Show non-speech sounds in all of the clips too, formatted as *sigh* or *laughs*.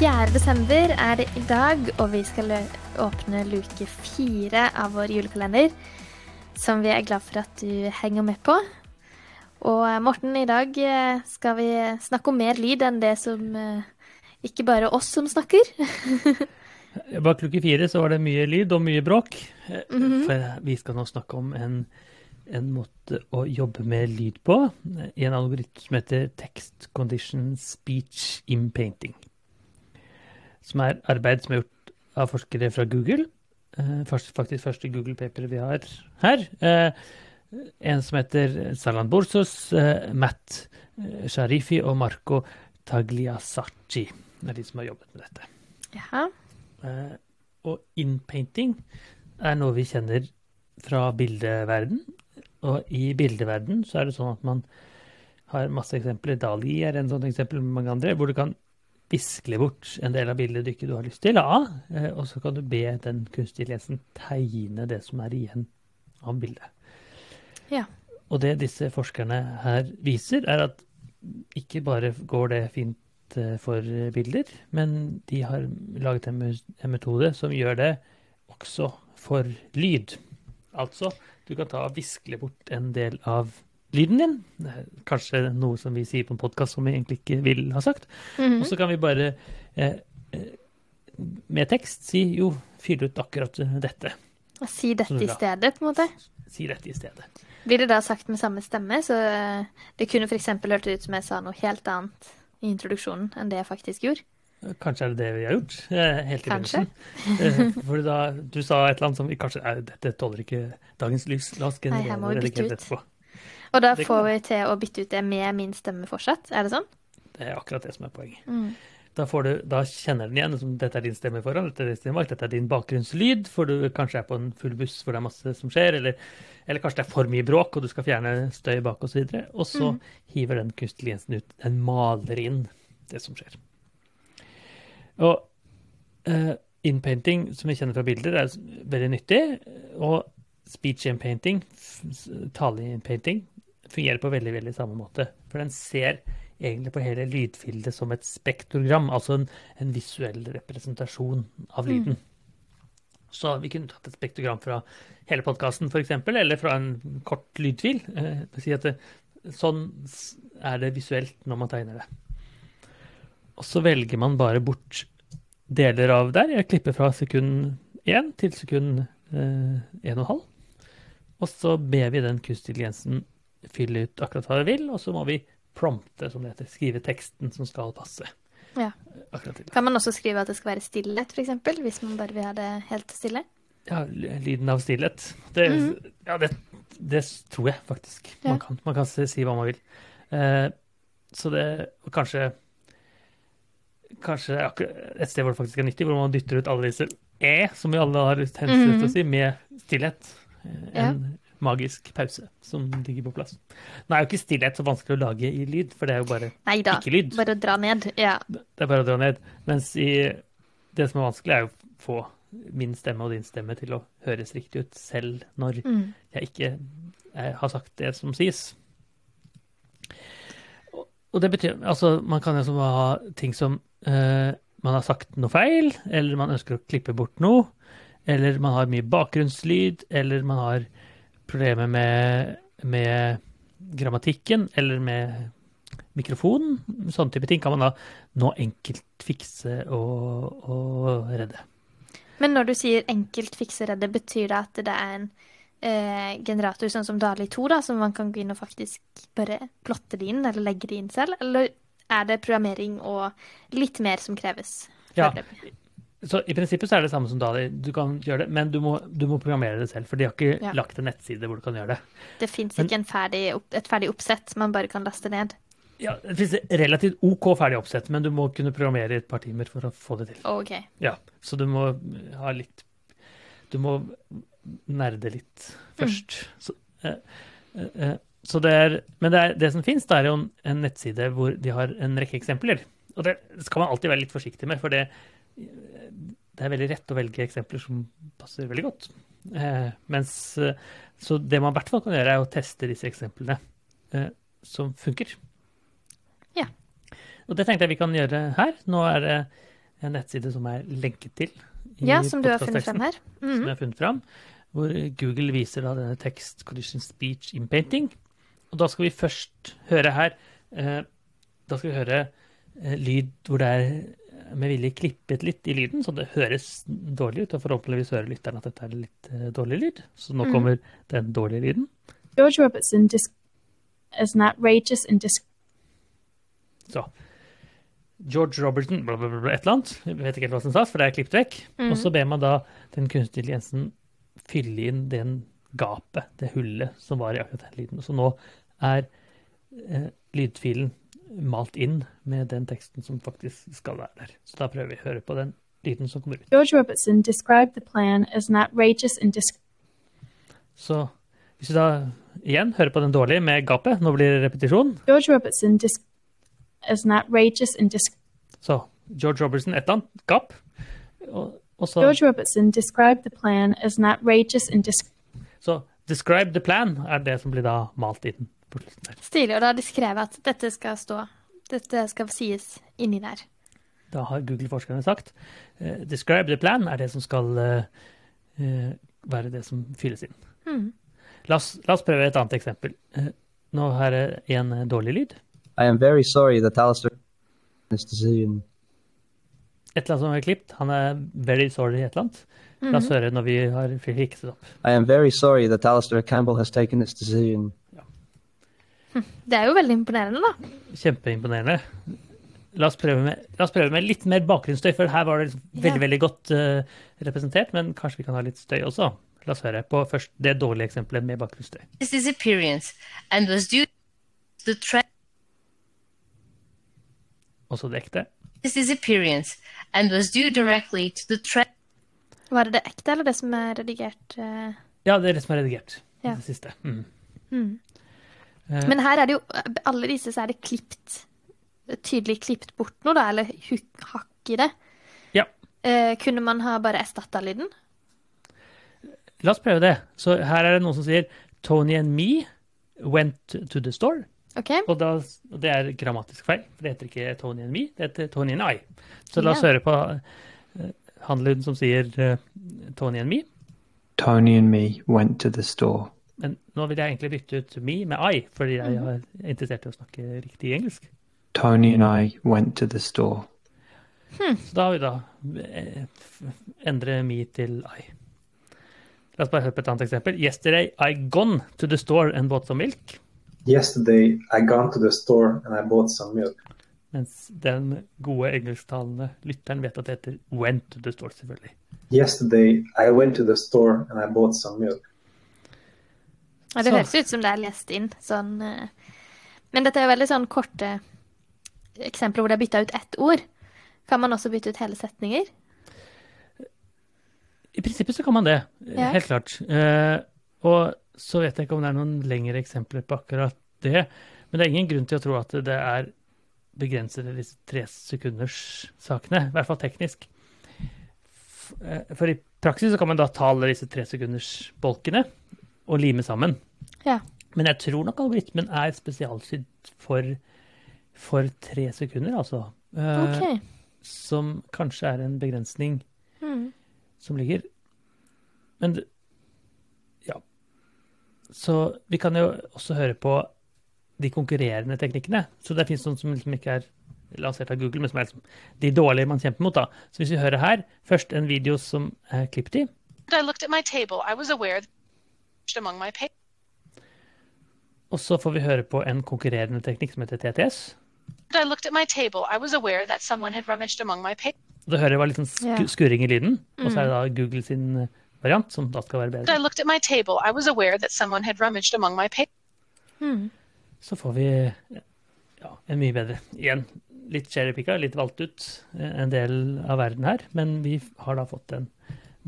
Fjerde desember er det i dag, og vi skal åpne luke fire av vår julekalender. Som vi er glad for at du henger med på. Og eh, Morten, i dag eh, skal vi snakke om mer lyd enn det som eh, Ikke bare oss som snakker. *laughs* Bak luke fire så var det mye lyd og mye bråk. Mm -hmm. For vi skal nå snakke om en, en måte å jobbe med lyd på i en algoritme som heter Text Condition Speech in Painting. Som er arbeid som er gjort av forskere fra Google. Eh, Faktisk første Google Paper vi har her. Eh, En som heter Salan Borsos, eh, Matt Sharifi og Marco Tagliasacci. Det er de som har jobbet med dette. Ja. Eh, og inpainting er noe vi kjenner fra bildeverden. Og i bildeverden så er det sånn at man har masse eksempler. Dali er en sånn eksempel med mange andre, hvor du kan viskle bort en del av bildet du ikke har lyst til av, eh, og så kan du be den kunstige lesen tegne det som er igjen av bildet. Ja. Og det disse forskerne her viser, er at ikke bare går det fint eh, for bilder, men de har laget en, en metode som gjør det også for lyd. Altså, du kan ta og viskle bort en del av lyden din. Kanskje noe som vi sier på en podkast som vi egentlig ikke vil ha sagt. Mhm. Og så kan vi bare eh, eh, med tekst si jo, fyll ut akkurat dette. Og Si dette i stedet, på en måte. Si dette i stedet. Blir det da sagt med samme stemme? Så eh, det kunne f.eks. hørt ut som jeg sa noe helt annet i introduksjonen enn det jeg faktisk gjorde. Kanskje er det det vi har gjort, eh, helt i Kanskje. begynnelsen. For da, du sa et eller annet som kanskje er, Dette tåler ikke dagens lys. La oss generere og redigere ut. etterpå. Og da får vi til å bytte ut det med min stemme fortsatt? Er det sånn? Det er akkurat det som er poenget. Mm. Da, får du, da kjenner den igjen som dette er din stemme foran, dette er din stemme dette er din bakgrunnslyd, for du kanskje er på en full buss hvor det er masse som skjer, eller, eller kanskje det er for mye bråk og du skal fjerne støy bak osv. Og, og så mm. hiver den kunstige Jensen ut, den maler inn det som skjer. Og uh, inpainting, som vi kjenner fra bilder, er veldig nyttig. Og speech inpainting, tale-inpainting, fungerer på veldig, veldig samme måte. For den ser egentlig på hele lydfildet som et spektrogram, altså en, en visuell representasjon av lyden. Så vi kunne tatt et spektrogram fra hele podkasten f.eks., eller fra en kort lydfil. Eh, si at det, sånn er det visuelt når man tegner det. Og så velger man bare bort deler av der. Jeg klipper fra sekund 1 til sekund eh, 1,5. Og så ber vi den kunstige intelligensen fylle ut akkurat hva vi vil, og så må vi prompte, som det heter, skrive teksten som skal passe. Ja. Kan man også skrive at det skal være stillhet, f.eks., hvis man bare vil ha det helt stille? Ja, lyden av stillhet. Det, Mhm. ja, det, det tror jeg faktisk Ja. man kan. Man kan si, hva man vil. Eh, så det og kanskje Kanskje et sted hvor det faktisk er nyttig, hvor man dytter ut alle disse e, som vi alle har tendens til Mhm. å si, med stillhet. Eh, En magisk pause som ligger på plass. Nå er jo ikke stillhet så vanskelig å lage i lyd, for det er jo bare Neida, ikke lyd. bare å dra ned. Ja. Det er bare å dra ned. Mens i det som er vanskelig, er jo å få min stemme og din stemme til å høres riktig ut, selv når Mm. jeg ikke jeg har sagt det som sies. Og, det betyr Altså, man kan liksom ha ting som uh, Man har sagt noe feil, eller man ønsker å klippe bort noe, eller man har mye bakgrunnslyd, eller man har problemer med, med grammatikken, eller med mikrofonen. Sånne type ting kan man da nå enkelt fikse og, og redde. Men når du sier enkelt fikseredde, betyr det at det er en eh, generator sånn som Dali 2, da, som man kan gå inn og faktisk bare plotte det inn, eller legge det inn selv? Eller er det programmering og litt mer som kreves? Ja. Så i prinsippet så er det samme som Dali. Du kan gjøre det, men du må, du må programmere det selv. For de har ikke Ja. lagt en nettside hvor du kan gjøre det. Det fins ikke en ferdig, et ferdig oppsett man bare kan laste ned? Ja, Det finnes relativt OK ferdig oppsett, men du må kunne programmere i et par timer for å få det til. OK. Ja, Så du må ha litt Du må nerde litt først. Så, eh, eh, eh, så det er, men det, er, det som fins, er jo en, en nettside hvor de har en rekke eksempler. Og det skal man alltid være litt forsiktig med, for det, det er veldig rett å velge eksempler som passer veldig godt. Eh, mens, eh, så det man i hvert fall kan gjøre, er å teste disse eksemplene eh, som funker. Ja. Og det tenkte jeg vi kan gjøre her. Nå er det en nettside som er lenket til. Ja, som du har funnet frem her. som Mhm. jeg har funnet frem, hvor Google viser da denne tekst collision speech in painting. Og da skal vi først høre her eh, Da skal vi høre eh, lyd hvor det er med vilje klippet litt i lyden, så det høres dårlig ut. Og forhåpentligvis hører lytteren at dette er litt eh, dårlig lyd. Så nå Mm. kommer den dårlige lyden. George Robertson is an outrageous and Så. George Robertson, bla, bla, bla, bla, et eller annet. Jeg vet ikke helt hva som sa, for det er klippet vekk. Mm. Og så ber man da den kunstige intelligensen fylle inn den gapet, det hullet som var i akkurat den lyden. Så nå er eh, lydfilen malt inn med den teksten som faktisk skal være der. Så da prøver vi å høre på den lyden som kommer ut. George Robertson described the plan as an outrageous and Så hvis vi da igjen hører på den dårlige med gapet, nå blir det repetisjon. George Robertson as an outrageous and Så George Robertson, et eller annet gap. Og, og så, George Robertson described the plan as an outrageous and så describe the plan er det som blir da malt i på slutten der. Stilig. Og da har de skrevet at dette skal stå Dette skal sies inni der. Da har Google-forskerne sagt uh, describe the plan er det som skal uh, eh, være det som fylles inn. Mm. La oss, la oss prøve et annet eksempel. Uh, nå har jeg en dårlig lyd. I am very sorry that Alistair this decision. Et eller annet som er klippet. Han er very sorry et eller annet. La oss høre når vi har fikset opp. I am very sorry that Alistair Campbell has taken this decision. Det er jo veldig imponerende, da. Kjempeimponerende. La oss, prøve med, la oss prøve med litt mer bakgrunnsstøy, for her var det liksom veldig Ja. veldig godt uh, representert. Men kanskje vi kan ha litt støy også. La oss høre på først det dårlige eksempelet med bakgrunnsstøy. his disappearance and was due to the Også det ekte. his disappearance and was due directly to the threat Var det det ekte, eller det som er redigert? Uh... Ja, det er det som er redigert. Ja. Det siste. Mm. Mm. Eh, Men her er det jo Alle disse så er det klipt Tydelig klipt bort noe, da, eller hakk i det. Ja. Eh, kunne man ha bare erstatta lyden? La oss prøve det. Så her er det noen som sier Tony and me went to the store. OK? Og, da, og det er grammatisk feil, for det heter ikke Tony and me, det heter Tony and I. Så la oss Ja. høre på uh, handlyden som sier uh, Tony and me. Tony and me went to the store. Men nå vil jeg egentlig bytte ut me med I, fordi jeg er interessert i å snakke riktig engelsk. Tony and I went to the store. Så da har vi da eh, endre me til I. La oss bare høre på et annet eksempel. Yesterday I gone to the store and bought some milk. Yesterday, I gone to the store and I bought some milk. Mens den gode engelsktalende lytteren vet at det heter went to the store, selvfølgelig. Yesterday, I went to the store and I bought some milk. Ja, det Så. høres ut som det er lest inn sånn eh. Men dette er veldig sånn korte eksempler hvor det er bytta ut ett ord. Kan man også bytte ut hele setninger? I prinsippet så kan man det, Ja. helt klart. Eh, og så vet jeg ikke om det er noen lengre eksempler på akkurat det. Men det er ingen grunn til å tro at det er begrenset til disse tre sekunders. I hvert fall teknisk. Eh, For i praksis så kan man da ta alle disse tre og lime sammen. Ja. Men jeg tror nok algoritmen er spesialsydd for, for tre sekunder, altså. Okay. OK. Som kanskje er en begrensning Mm. som ligger. Men det- ja. Så vi kan jo også høre på de konkurrerende teknikkene. Så det finnes noen som liksom ikke er lansert av Google, men som er liksom de dårlige man kjemper mot. da. Så hvis vi hører her, først en video som er klippet i. I looked at my table. I was aware that among my pay. Og så får vi høre på en konkurrerende teknikk som heter TTS. I looked at my table. I was aware that someone had rummaged among my papers. Det hører var litt sånn sk yeah. skurring i lyden. Og så er det da Google sin eh, variant, som da skal være I bedre. looked at my table. I was aware that someone had rummaged among my papers. Mm. Så får vi ja, en mye bedre. Igjen litt cherrypicka, litt valgt ut eh, en del av verden her, men vi har da fått en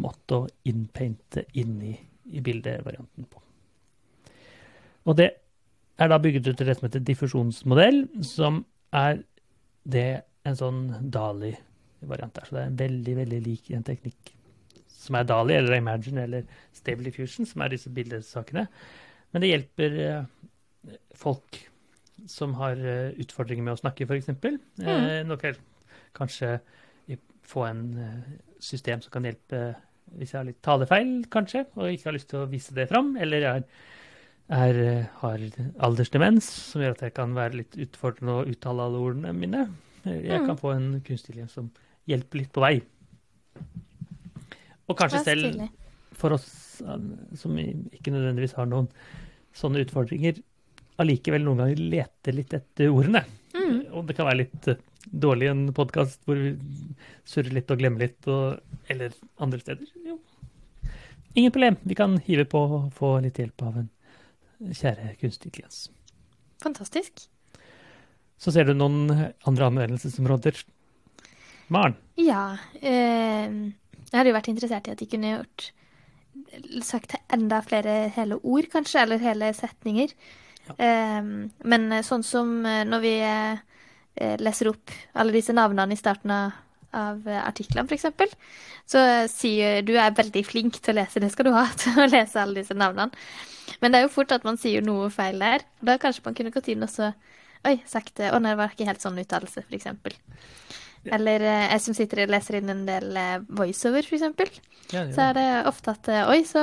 måte å innpainte inni i bildevarianten på. Og det er da bygget ut til det som heter diffusjonsmodell, som er det en sånn Dali-variant er. Så det er veldig, veldig lik en teknikk som er Dali eller Imagine eller Stable Diffusion, som er disse bildesakene. Men det hjelper eh, folk som har eh, utfordringer med å snakke, f.eks. Eh, nå kanskje få en eh, system som kan hjelpe hvis jeg har litt talefeil, kanskje, og ikke har lyst til å vise det fram, eller jeg er, er, har aldersdemens, som gjør at jeg kan være litt utfordrende og uttale alle ordene mine. Jeg Mm. kan få en kunstig intelligens som hjelper litt på vei. Og kanskje selv for oss eh, som ikke nødvendigvis har noen sånne utfordringer, allikevel noen ganger leter litt etter ordene. Mm. Og det kan være litt eh, dårlig en podkast hvor vi surrer litt og glemmer litt, og, eller andre steder. Jo. Ingen problem. Vi kan hive på og få litt hjelp av en kjære kunstig intelligens. Fantastisk. Så ser du noen andre anvendelsesområder. Maren. Ja. Øh, jeg hadde jo vært interessert i at de kunne gjort sagt enda flere hele ord, kanskje, eller hele setninger. Eh, men sånn som eh, når vi leser opp alle disse navnene i starten av, av eh, artiklene, f.eks., så eh, sier du er veldig flink til å lese, det skal du ha, *laughs* til å lese alle disse navnene. Men det er jo fort at man sier noe feil der. Da kanskje man kunne gått inn og så Oi, sagt det. Å nei, det var ikke helt sånn uttalelse, f.eks. Eller eh, jeg som sitter og leser inn en del eh, voiceover, f.eks. Ja, Så er det ofte at eh, oi, så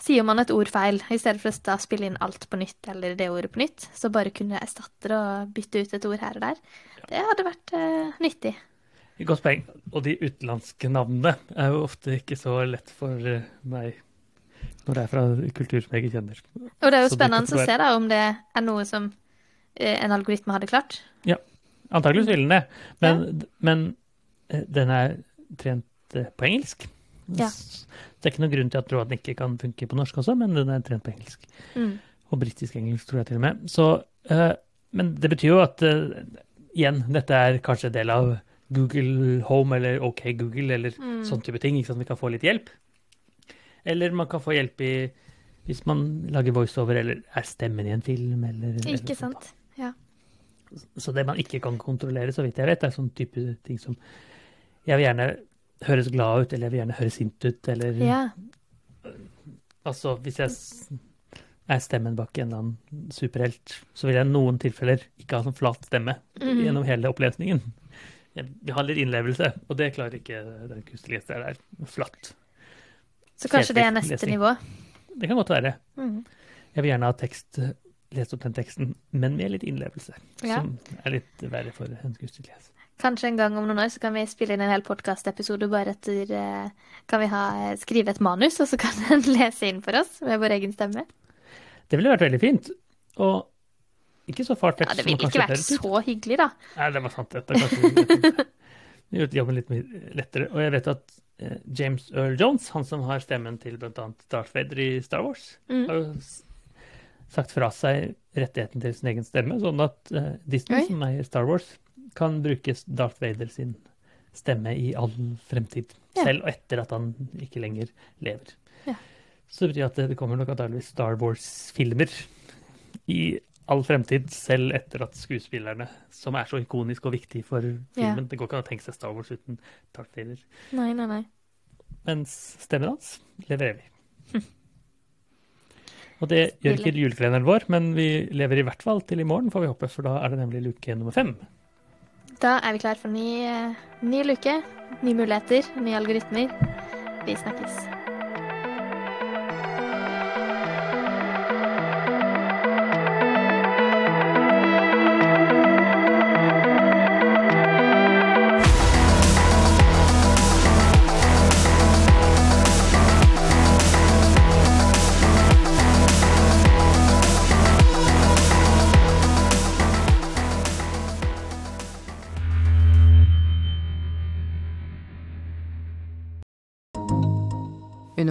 sier man et ord feil. I stedet for å spille inn alt på nytt, eller det ordet på nytt. Så bare kunne erstatte det og bytte ut et ord her og der. Det hadde vært uh, nyttig. Godt poeng. Og de utenlandske navnene er jo ofte ikke så lett for meg når det er fra kultur som jeg ikke kjenner. Og det er jo Så spennende å se da om det er noe som en algoritme hadde klart. Ja, antakeligvis vil den det. Men, men eh, den er trent eh, på engelsk. Ja. Det er ikke noen grunn til å tro at den ikke kan funke på norsk også, men den er trent på engelsk. Mm. Og britisk-engelsk, tror jeg til og med. Så, uh, men det betyr jo at uh, igjen, dette er kanskje en del av Google Home eller OK Google eller Mm. sånn type ting. Ikke sant? Vi kan få litt hjelp. Eller man kan få hjelp i hvis man lager voiceover eller er stemmen i en film. Eller, eller Ikke sånt sant? Ja. Så det man ikke kan kontrollere, så vidt jeg vet, er sånn type ting som Jeg vil gjerne høres glad ut, eller jeg vil gjerne høres sint ut, eller ja. Altså, hvis jeg er stemmen bak en eller annen superhelt, så vil jeg i noen tilfeller ikke ha sånn flat stemme Mhm. gjennom hele opplesningen. Jeg har litt innlevelse, og det klarer ikke den kunstige. Det er flatt. Så kanskje det er neste lesning. nivå. Det kan godt være. Mm. Jeg vil gjerne ha tekst, lese opp den teksten, men med litt innlevelse. Ja. Som er litt verre for en skuespiller. Kanskje en gang om noen år så kan vi spille inn en hel podkastepisode bare etter eh, Kan vi ha, skrive et manus, og så kan *laughs* den lese inn for oss med vår egen stemme? Det ville vært veldig fint. Og ikke så fart Ja, det ville ikke vært så hyggelig, da. Nei, det var sant. Dette kanskje gjort jobben litt lettere. Og jeg vet at eh, James Earl Jones, han som har stemmen til bl.a. Darth Vader i Star Wars, Mm. har jo sagt fra seg rettigheten til sin egen stemme, sånn at uh, Disney, Oi. som eier Star Wars, kan bruke Darth Vader sin stemme i all fremtid. Ja. Selv etter at han ikke lenger lever. Ja. Så det betyr at det kommer nok antakeligvis Star Wars-filmer i all fremtid, selv etter at skuespillerne, som er så ikonisk og viktig for filmen Ja. Det går ikke an å tenke seg Star Wars uten Darth Vader. Nei, nei, nei. Mens stemmen hans lever evig. *laughs* Og det gjør ikke julekalenderen vår, men vi lever i hvert fall til i morgen, får vi håpe, for da er det nemlig luke nummer fem. Da er vi klar for ny, eh, ny luke, nye muligheter, nye algoritmer. Vi snakkes.